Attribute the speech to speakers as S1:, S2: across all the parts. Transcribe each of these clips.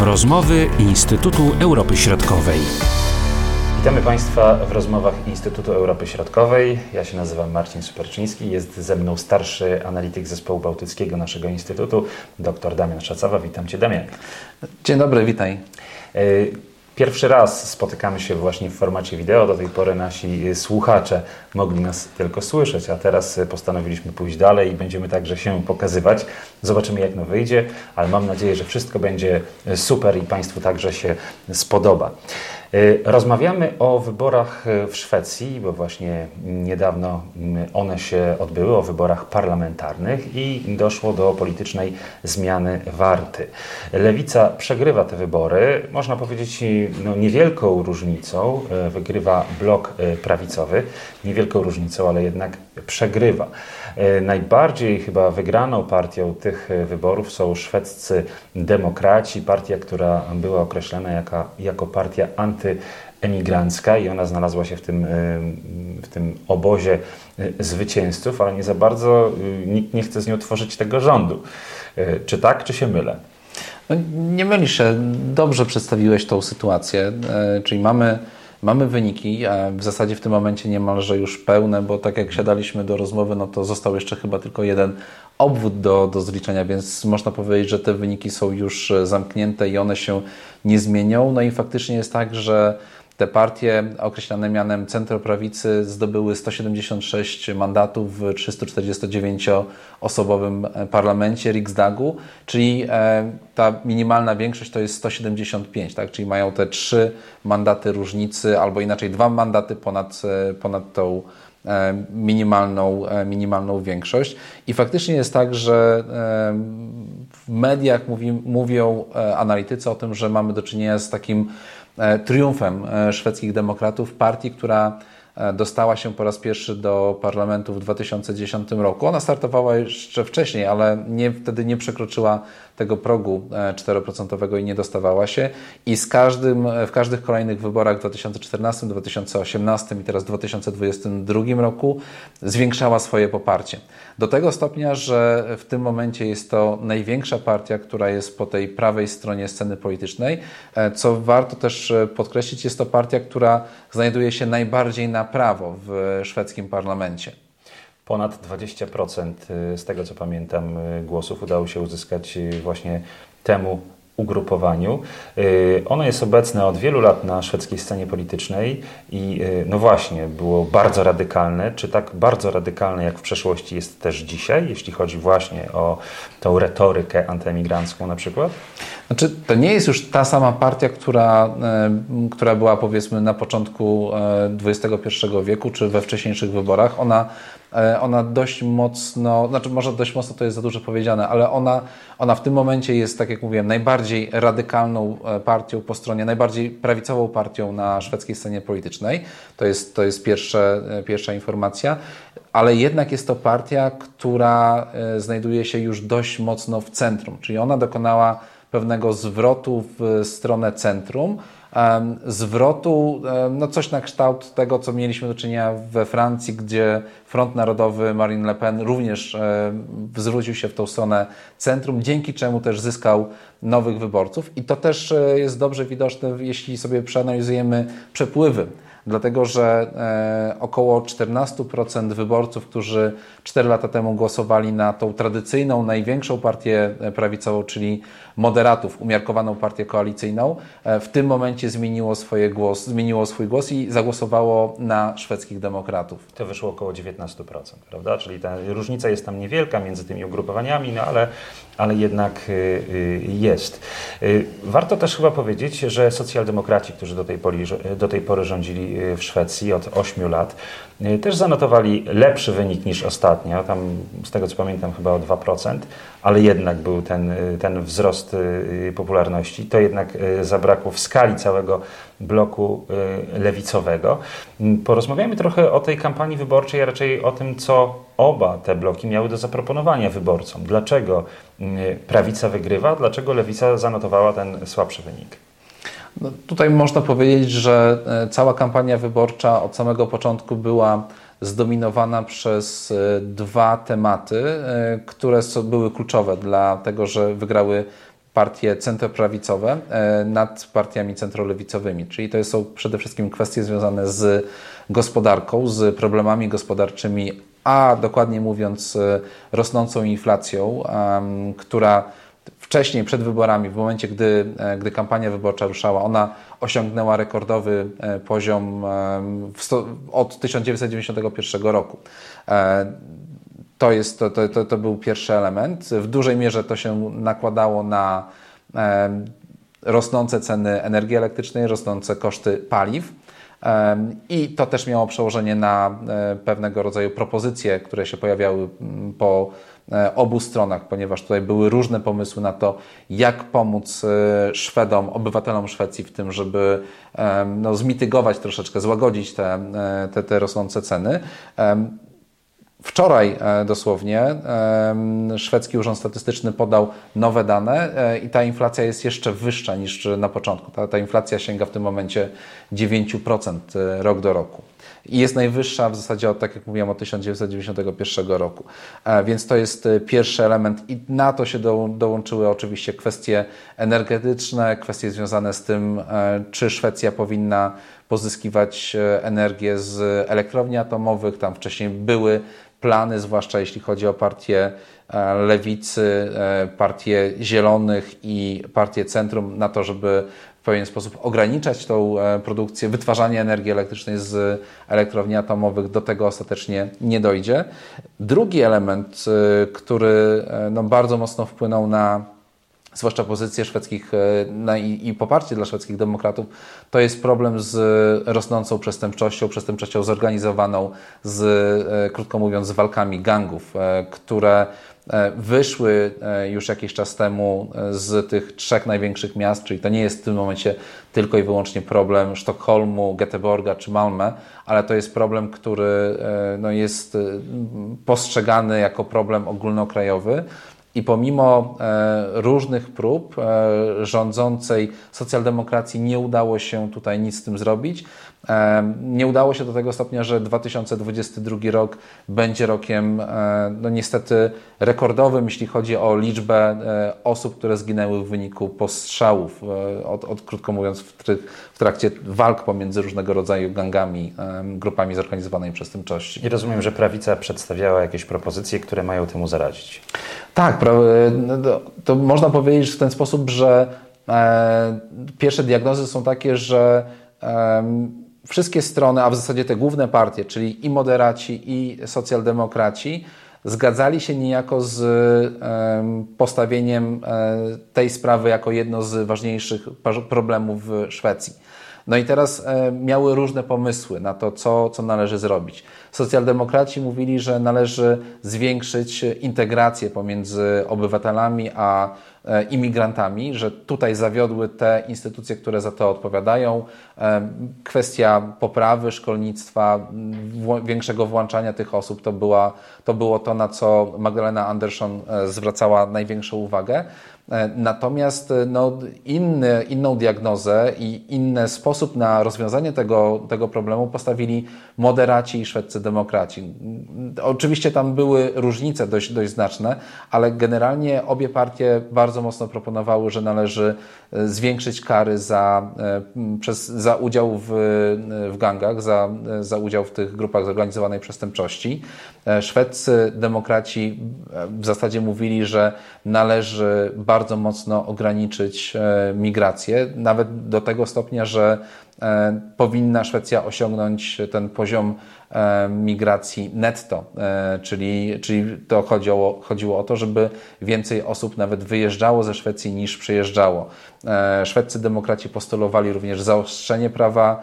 S1: Rozmowy Instytutu Europy Środkowej. Witamy Państwa w rozmowach Instytutu Europy Środkowej. Ja się nazywam Marcin Superczyński. Jest ze mną starszy analityk zespołu bałtyckiego naszego instytutu, dr Damian Szacawa. Witam Cię, Damian.
S2: Dzień dobry, witaj.
S1: Pierwszy raz spotykamy się właśnie w formacie wideo. Do tej pory nasi słuchacze mogli nas tylko słyszeć, a teraz postanowiliśmy pójść dalej i będziemy także się pokazywać. Zobaczymy, jak to wyjdzie, ale mam nadzieję, że wszystko będzie super i Państwu także się spodoba. Y, rozmawiamy o wyborach w Szwecji, bo właśnie niedawno one się odbyły, o wyborach parlamentarnych i doszło do politycznej zmiany warty. Lewica przegrywa te wybory, można powiedzieć no, niewielką różnicą, y, wygrywa blok y, prawicowy, niewielką różnicą, ale jednak przegrywa. Najbardziej chyba wygraną partią tych wyborów są szwedzcy demokraci, partia, która była określana jako, jako partia anty antyemigrancka i ona znalazła się w tym, w tym obozie zwycięzców, ale nie za bardzo nikt nie chce z nią tworzyć tego rządu. Czy tak, czy się mylę?
S2: No, nie mylisz się. Dobrze przedstawiłeś tą sytuację. E, czyli mamy, mamy wyniki, a w zasadzie w tym momencie niemalże już pełne, bo tak jak siadaliśmy do rozmowy, no to został jeszcze chyba tylko jeden obwód do, do zliczenia, więc można powiedzieć, że te wyniki są już zamknięte i one się nie zmienią. No i faktycznie jest tak, że te partie określane mianem centroprawicy zdobyły 176 mandatów w 349-osobowym parlamencie Riksdagu, czyli e, ta minimalna większość to jest 175, tak? czyli mają te trzy mandaty różnicy, albo inaczej dwa mandaty ponad, e, ponad tą E, minimalną, e, minimalną większość. I faktycznie jest tak, że e, w mediach mówi, mówią analitycy o tym, że mamy do czynienia z takim triumfem szwedzkich demokratów, partii, która dostała się po raz pierwszy do parlamentu w 2010 roku. Ona startowała jeszcze wcześniej, ale nie, wtedy nie przekroczyła tego progu 4% e, i nie dostawała się. I z każdym, e, w każdych kolejnych wyborach w 2014, 2018 i teraz w 2022 roku zwiększała swoje poparcie. Do tego stopnia, że w tym momencie jest to największa partia, która jest po tej prawej stronie sceny politycznej. E, co warto też podkreślić, jest to partia, która znajduje się najbardziej na prawo w szwedzkim parlamencie.
S1: Ponad 20% y, z tego co pamiętam y, głosów udało się uzyskać y, właśnie temu ugrupowaniu. Ono jest obecne od wielu lat na szwedzkiej scenie politycznej i no właśnie, było bardzo radykalne, czy tak bardzo radykalne jak w przeszłości jest też dzisiaj, jeśli chodzi właśnie o tą retorykę antyemigrancką na przykład?
S2: Znaczy, to nie jest już ta sama partia, która, która była powiedzmy na początku XXI wieku, czy we wcześniejszych wyborach. Ona ona dość mocno, znaczy może dość mocno to jest za dużo powiedziane, ale ona, ona w tym momencie jest, tak jak mówiłem, najbardziej radykalną e, partią po stronie, najbardziej prawicową partią na szwedzkiej scenie politycznej. To jest, to jest pierwsze, e, pierwsza informacja, ale jednak jest to partia, która znajduje się już dość mocno w centrum, czyli ona dokonała pewnego zwrotu w stronę centrum, zwrotu, no coś na kształt tego, co mieliśmy do czynienia we Francji, gdzie Front Narodowy Marine Le Pen również zwrócił się w tą stronę centrum, dzięki czemu też zyskał nowych wyborców. I to też e, jest dobrze widoczne, jeśli sobie przeanalizujemy przepływy dlatego że e, około 14% wyborców, którzy 4 lata temu głosowali na tą tradycyjną, największą partię e, prawicową, czyli moderatów, umiarkowaną partię koalicyjną, e, w tym momencie zmieniło, swoje głos, zmieniło swój głos i zagłosowało na szwedzkich demokratów.
S1: To wyszło około 19%, prawda? Czyli ta różnica jest tam niewielka między tymi ugrupowaniami, no ale, ale jednak y, y, jest. Y, warto też chyba powiedzieć, że socjaldemokraci, którzy do tej, pory, do tej pory rządzili w Szwecji od 8 lat, też zanotowali lepszy wynik niż ostatnio, tam z tego co pamiętam chyba o 2%, ale jednak był ten, ten wzrost popularności. To jednak zabrakło w skali całego bloku lewicowego. Porozmawiajmy trochę o tej kampanii wyborczej, a raczej o tym, co oba te bloki miały do zaproponowania wyborcom. Dlaczego prawica wygrywa, dlaczego lewica zanotowała ten słabszy wynik?
S2: No, tutaj można powiedzieć, że e, cała kampania wyborcza od samego początku była zdominowana przez e, dwa tematy, e, które były kluczowe dla tego, że wygrały partie centroprawicowe nad partiami centrolewicowymi. Czyli to są przede wszystkim kwestie związane z gospodarką, z problemami gospodarczymi, a dokładnie mówiąc rosnącą inflacją, która wcześniej, przed wyborami, w momencie, gdy, e, gdy kampania wyborcza ruszała, ona osiągnęła rekordowy e, poziom od 1991 roku. E, to, jest, to, to, to był pierwszy element. W dużej mierze to się nakładało na rosnące ceny energii elektrycznej, rosnące koszty paliw. I to też miało przełożenie na pewnego rodzaju propozycje, które się pojawiały po E, obu stronach, ponieważ tutaj były różne pomysły na to, jak pomóc e, Szwedom, obywatelom Szwecji w tym, żeby no, zmitygować troszeczkę, złagodzić te, e, te, te rosnące ceny. Wczoraj dosłownie szwedzki Urząd Statystyczny podał nowe dane i ta inflacja jest jeszcze wyższa niż na początku. Ta, ta inflacja sięga w tym momencie 9% rok do roku i jest najwyższa w zasadzie od, tak jak mówiłem, od 1991 roku. E, więc to jest e, pierwszy element i na to się do, dołączyły oczywiście kwestie energetyczne, kwestie związane z tym, e, czy Szwecja powinna pozyskiwać energię z elektrowni atomowych. Tam wcześniej były plany, zwłaszcza jeśli chodzi o partię lewicy, partię zielonych i partię centrum, na to, żeby pewien sposób ograniczać tą e, produkcję, wytwarzanie energii elektrycznej z elektrowni atomowych, do tego ostatecznie nie dojdzie. Drugi element, e, który e, no, bardzo mocno wpłynął na zwłaszcza pozycję szwedzkich na, i, i, poparcie dla szwedzkich demokratów, to jest problem z rosnącą przestępczością, przestępczością zorganizowaną, z, krótko mówiąc, z walkami gangów, które E, wyszły e, już jakiś czas temu e, z tych trzech największych miast, czyli to nie jest w tym momencie tylko i wyłącznie problem Sztokholmu, Göteborga czy Malmö, ale to jest problem, który no, jest postrzegany jako problem ogólnokrajowy. I pomimo różnych prób rządzącej socjaldemokracji nie udało się tutaj nic z tym zrobić. Nie udało się do tego stopnia, że 2022 rok będzie rokiem, e, no niestety, rekordowym, jeśli chodzi o liczbę e, osób, które zginęły w wyniku postrzałów, e, od, od krótko mówiąc, w, w, trakcie walk pomiędzy różnego rodzaju gangami, grupami zorganizowanej przestępczości.
S1: I rozumiem, że prawica przedstawiała jakieś propozycje, które mają temu zaradzić.
S2: Tak, no to, to można powiedzieć w ten sposób, że pierwsze diagnozy są takie, że wszystkie strony, a w zasadzie te główne partie, czyli i moderaci, i socjaldemokraci, zgadzali się niejako z postawieniem e, tej sprawy jako jedno z ważniejszych problemów w Szwecji. No i teraz e, miały różne pomysły na to, co, co należy zrobić. Socjaldemokraci mówili, że należy zwiększyć integrację pomiędzy obywatelami a e, imigrantami, że tutaj zawiodły te instytucje, które za to odpowiadają. E, kwestia poprawy szkolnictwa, większego włączania tych osób to, była, to było to, na co Magdalena Andersson zwracała największą uwagę. E, natomiast e, no, inny, inną diagnozę i inny sposób na rozwiązanie tego, tego problemu postawili moderaci i szwedzcy demokraci. Oczywiście tam były różnice dość, dość znaczne, ale generalnie obie partie bardzo mocno proponowały, że należy e, zwiększyć kary za, przez, za udział w, w gangach, za, za udział w tych grupach zorganizowanej przestępczości. Szwedzcy demokraci w zasadzie mówili, że należy bardzo bardzo mocno ograniczyć e, migrację, nawet do tego stopnia, że e, powinna Szwecja osiągnąć ten poziom e, migracji netto, czyli, czyli to chodziło, chodziło o to, żeby więcej osób nawet wyjeżdżało ze Szwecji niż przyjeżdżało. Szwedzcy demokraci postulowali również zaostrzenie prawa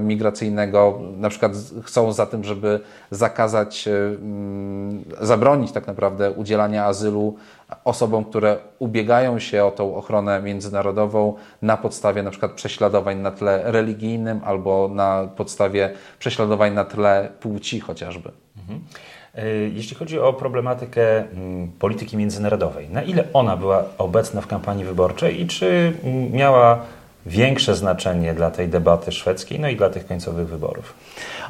S2: migracyjnego, na przykład chcą za tym, żeby zakazać, e, mm, zabronić tak naprawdę udzielania azylu osobom, które ubiegają się o tą ochronę międzynarodową na podstawie na przykład prześladowań na tle religijnym albo na podstawie prześladowań na tle płci chociażby. Mhm.
S1: E, jeśli chodzi o problematykę mm, polityki międzynarodowej, na ile ona była obecna w kampanii wyborczej i czy miała większe znaczenie dla tej debaty szwedzkiej, no i dla tych końcowych wyborów?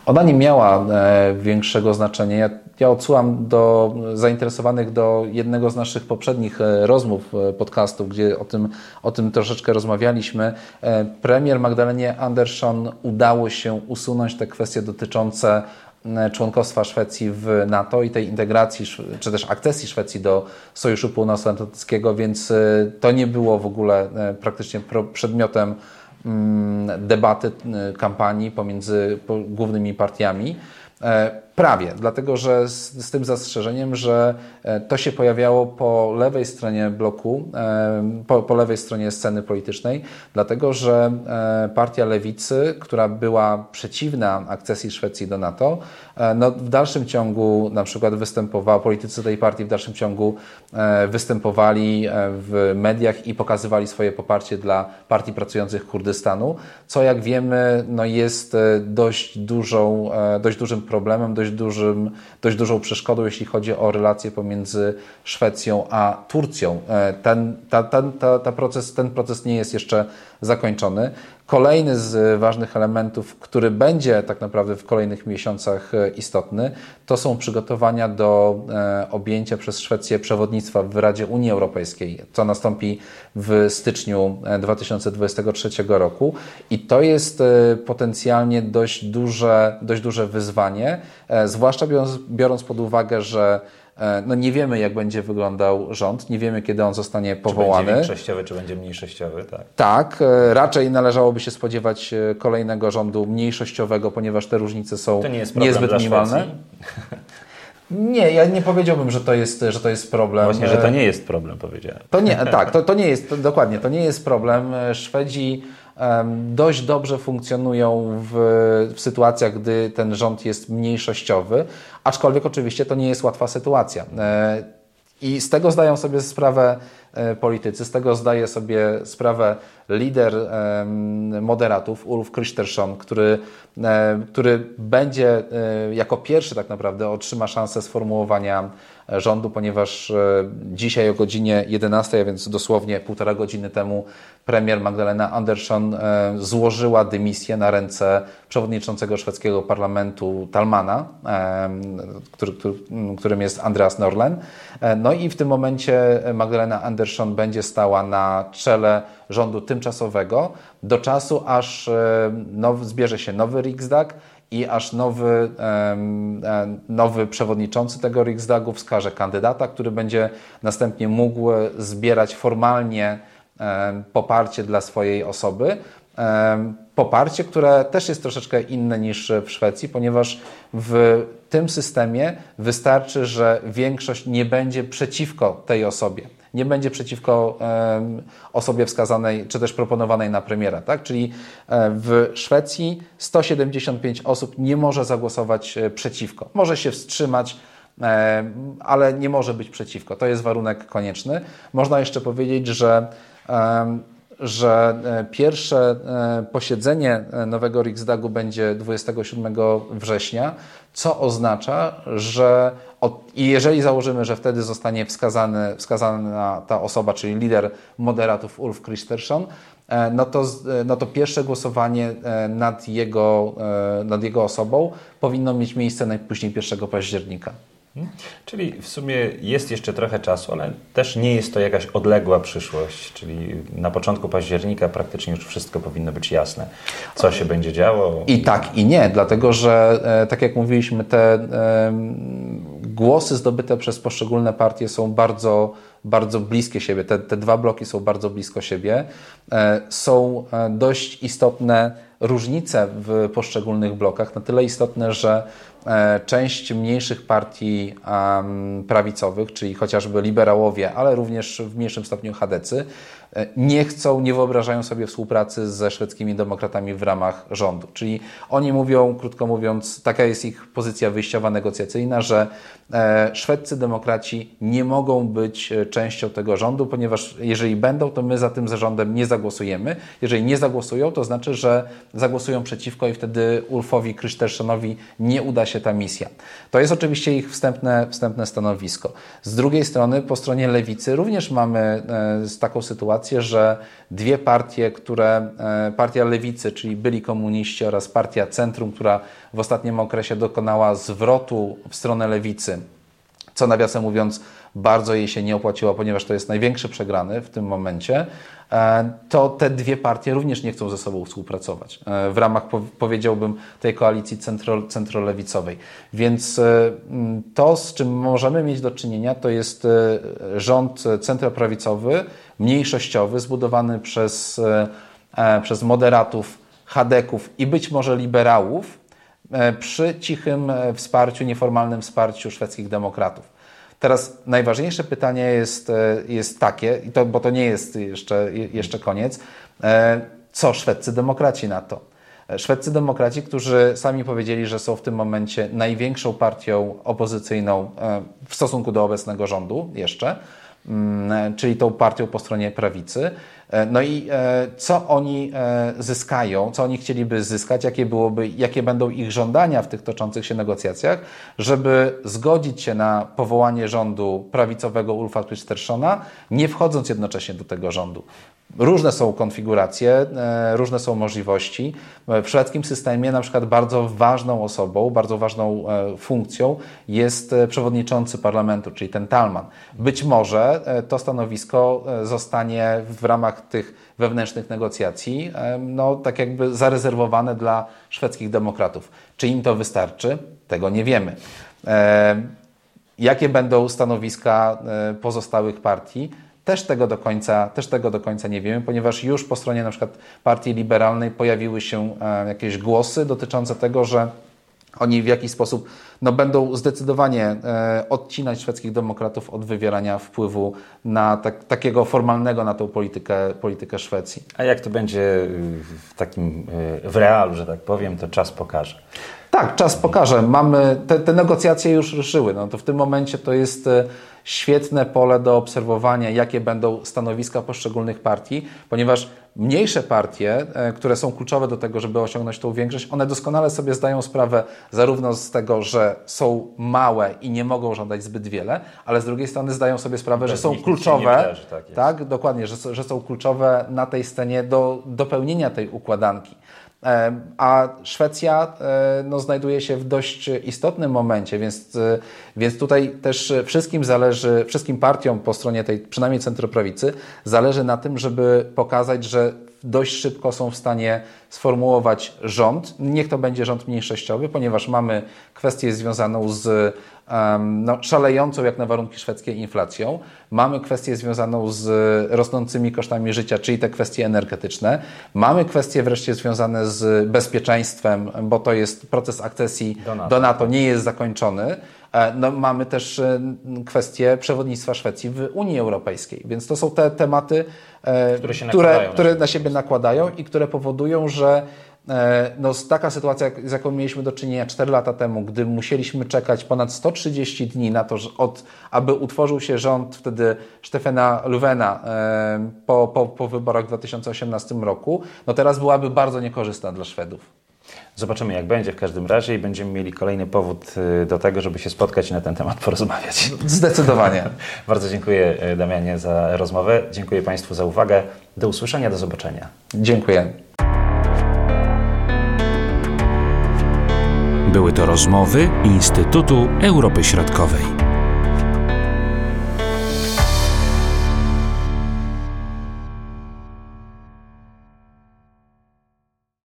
S2: Ona nie miała e, większego znaczenia. Ja, ja odsyłam do zainteresowanych do jednego z naszych poprzednich e, rozmów e, podcastów, gdzie o tym, o tym troszeczkę rozmawialiśmy. E, premier Magdalenie Andersson udało się usunąć te kwestie dotyczące członkostwa Szwecji w NATO i tej integracji, czy też akcesji Szwecji do Sojuszu Północnoatlantyckiego, więc e, to nie było w ogóle e, praktycznie przedmiotem mm, debaty, kampanii pomiędzy po- głównymi partiami. Prawie, dlatego że z, z tym zastrzeżeniem, że e, to się pojawiało po lewej stronie bloku, e, po, po lewej stronie sceny politycznej, dlatego że e, partia lewicy, która była przeciwna akcesji Szwecji do NATO, no w dalszym ciągu na przykład występowała, politycy tej partii w dalszym ciągu występowali w mediach i pokazywali swoje poparcie dla partii pracujących Kurdystanu, co jak wiemy no jest dość, dużą, dość dużym problemem, dość, dużym, dość dużą przeszkodą, jeśli chodzi o relacje pomiędzy Szwecją a Turcją. E, Ten, ta, ten, ta, ta proces, ten proces nie jest jeszcze zakończony. Kolejny z ważnych elementów, który będzie tak naprawdę w kolejnych miesiącach e, istotny, to są przygotowania do e, objęcia przez Szwecję przewodnictwa w Radzie Unii Europejskiej, co nastąpi w styczniu e, 2023 roku. I to jest e, potencjalnie dość duże, dość duże wyzwanie, e, zwłaszcza biorąc, biorąc pod uwagę, że e, no nie wiemy, jak będzie wyglądał rząd, nie wiemy, kiedy on zostanie
S1: Czy
S2: powołany.
S1: będzie większościowy, czy będzie mniejszościowy? Tak.
S2: Tak, e, raczej należałoby się spodziewać e, kolejnego rządu mniejszościowego, ponieważ te różnice są
S1: To nie jest problem
S2: niezbyt minimalne. Nie, ja nie powiedziałbym, że to jest, że to jest problem.
S1: Właśnie, że to nie jest problem, powiedziałem.
S2: To nie, tak, to, to nie jest, to, dokładnie, to nie jest problem. Szwedzi dość dobrze funkcjonują w, w sytuacjach, gdy ten rząd jest mniejszościowy, aczkolwiek oczywiście to nie jest łatwa sytuacja. E, I z tego zdają sobie sprawę e, politycy, z tego zdaje sobie sprawę lider moderatów, Ulf Kristersson, który, e, który będzie jako pierwszy tak naprawdę otrzyma szansę sformułowania rządu, ponieważ e, dzisiaj o godzinie 11, a więc dosłownie półtora godziny temu premier Magdalena Andersson e, złożyła dymisję na ręce przewodniczącego szwedzkiego parlamentu Talmana, e, który, który, którym jest Andreas Norlen. No i w tym momencie Magdalena Andersson będzie stała na czele rządu tymczasowego do czasu, aż now, zbierze się nowy Riksdag i aż nowy, e, nowy przewodniczący tego Riksdagu wskaże kandydata, który będzie następnie mógł zbierać formalnie poparcie dla swojej osoby. Poparcie, które też jest troszeczkę inne niż w Szwecji, ponieważ w tym systemie wystarczy, że większość nie będzie przeciwko tej osobie nie będzie przeciwko osobie wskazanej, czy też proponowanej na premiera. Tak? Czyli e, w Szwecji 175 osób nie może zagłosować e, przeciwko. Może się wstrzymać, ale nie może być przeciwko. To jest warunek konieczny. Można jeszcze powiedzieć, że że e, pierwsze posiedzenie nowego Riksdagu będzie 27 września, co oznacza, że i jeżeli założymy, że wtedy zostanie wskazany, wskazana ta osoba, czyli lider moderatów Ulf Kristersson, e, no to, e, no to pierwsze głosowanie e, nad jego, nad jego osobą powinno mieć miejsce najpóźniej 1 października.
S1: Czyli w sumie jest jeszcze trochę czasu, ale też nie jest to jakaś odległa przyszłość, czyli na początku października praktycznie już wszystko powinno być jasne, co się będzie działo.
S2: I tak, i nie, dlatego że, e, tak jak mówiliśmy, te głosy zdobyte przez poszczególne partie są bardzo, bardzo bliskie siebie. Te, te dwa bloki są bardzo blisko siebie. E, Są e, dość istotne różnice w poszczególnych blokach, na tyle istotne, że e, część mniejszych partii prawicowych, czyli chociażby liberałowie, ale również w mniejszym stopniu chadecy, nie chcą, nie wyobrażają sobie współpracy ze szwedzkimi demokratami w ramach rządu. Czyli oni mówią, krótko mówiąc, taka jest ich pozycja wyjściowa negocjacyjna, że e, szwedzcy demokraci nie mogą być e, częścią tego rządu, ponieważ jeżeli będą, to my za tym zarządem nie zagłosujemy. Jeżeli nie zagłosują, to znaczy, że zagłosują przeciwko i wtedy Ulfowi Kristerssonowi nie uda się ta misja. To jest oczywiście ich wstępne, wstępne stanowisko. Z drugiej strony, po stronie lewicy również mamy e, taką sytuację, sytuację, że dwie partie, które, e, partia lewicy, czyli byli komuniści oraz partia centrum, która w ostatnim okresie dokonała zwrotu w stronę lewicy, co nawiasem mówiąc bardzo jej się nie opłaciło, ponieważ to jest największy przegrany w tym momencie, e, to te dwie partie również nie chcą ze sobą współpracować e, w ramach, powiedziałbym, tej koalicji centro, centrolewicowej. Więc e, to, z czym możemy mieć do czynienia, to jest rząd centroprawicowy, mniejszościowy, zbudowany przez, przez moderatów, chadeków i być może liberałów, przy cichym wsparciu, nieformalnym wsparciu szwedzkich demokratów. Teraz najważniejsze pytanie jest, e, jest takie, i to, bo to nie jest jeszcze, jeszcze koniec, e, co szwedzcy demokraci na to? E, szwedzcy demokraci, którzy sami powiedzieli, że są w tym momencie największą partią opozycyjną w stosunku do obecnego rządu jeszcze, mm, czyli tą partią po stronie prawicy, no i e, co oni e, zyskają, co oni chcieliby zyskać, jakie, byłoby, jakie będą ich żądania w tych toczących się negocjacjach, żeby zgodzić się na powołanie rządu prawicowego Ulfa Kristerssona, nie wchodząc jednocześnie do tego rządu. Różne są konfiguracje, różne są możliwości. W szwedzkim systemie na przykład bardzo ważną osobą, bardzo ważną funkcją jest przewodniczący parlamentu, czyli ten Talman. Być może to stanowisko zostanie w ramach tych wewnętrznych negocjacji, no tak jakby zarezerwowane dla szwedzkich demokratów. Czy im to wystarczy? Tego nie wiemy. Jakie będą stanowiska e, pozostałych partii? Też tego, do końca, też tego do końca nie wiemy, ponieważ już po stronie na przykład partii liberalnej pojawiły się e, jakieś głosy dotyczące tego, że oni w jakiś sposób no, będą zdecydowanie e, odcinać szwedzkich demokratów od wywierania wpływu na tak, takiego formalnego na tą politykę, politykę Szwecji.
S1: A jak to będzie w takim e, w realu, że tak powiem, to czas pokaże.
S2: Tak, czas pokaże. Mamy, te, te negocjacje już ruszyły. No to w tym momencie to jest e, świetne pole do obserwowania, jakie będą stanowiska poszczególnych partii, ponieważ mniejsze partie, e, które są kluczowe do tego, żeby osiągnąć tą większość, one doskonale sobie zdają sprawę zarówno z tego, że są małe i nie mogą żądać zbyt wiele, ale z drugiej strony zdają sobie sprawę, że są kluczowe, tak, tak, dokładnie, że, że są kluczowe na tej scenie do dopełnienia tej układanki. A Szwecja e, no, znajduje się w dość istotnym momencie, więc, e, więc tutaj też wszystkim zależy, wszystkim partiom po stronie tej, przynajmniej centroprawicy, zależy na tym, żeby pokazać, że dość szybko są w stanie sformułować rząd. Niech to będzie rząd mniejszościowy, ponieważ mamy kwestię związaną z no, szalejącą jak na warunki szwedzkie inflacją. Mamy kwestię związaną z rosnącymi kosztami życia, czyli te kwestie energetyczne. Mamy kwestie wreszcie związane z bezpieczeństwem, bo to jest proces akcesji do NATO, do NATO nie jest zakończony. E, no, mamy też e, kwestię przewodnictwa Szwecji w Unii Europejskiej, więc to są te tematy, e, które, które, które na siebie nakładają i które powodują, że no, taka sytuacja, z jaką mieliśmy do czynienia 4 lata temu, gdy musieliśmy czekać ponad 130 dni na to, że od, aby utworzył się rząd wtedy Stefana Löfvena po, po, po wyborach w 2018 roku, no teraz byłaby bardzo niekorzystna dla Szwedów.
S1: Zobaczymy, jak będzie w każdym razie i będziemy mieli kolejny powód y, do tego, żeby się spotkać i na ten temat porozmawiać.
S2: Zdecydowanie.
S1: Bardzo dziękuję y, Damianie za rozmowę. Dziękuję Państwu za uwagę. Do usłyszenia, do zobaczenia.
S2: Dziękuję.
S3: Były to rozmowy Instytutu Europy Środkowej.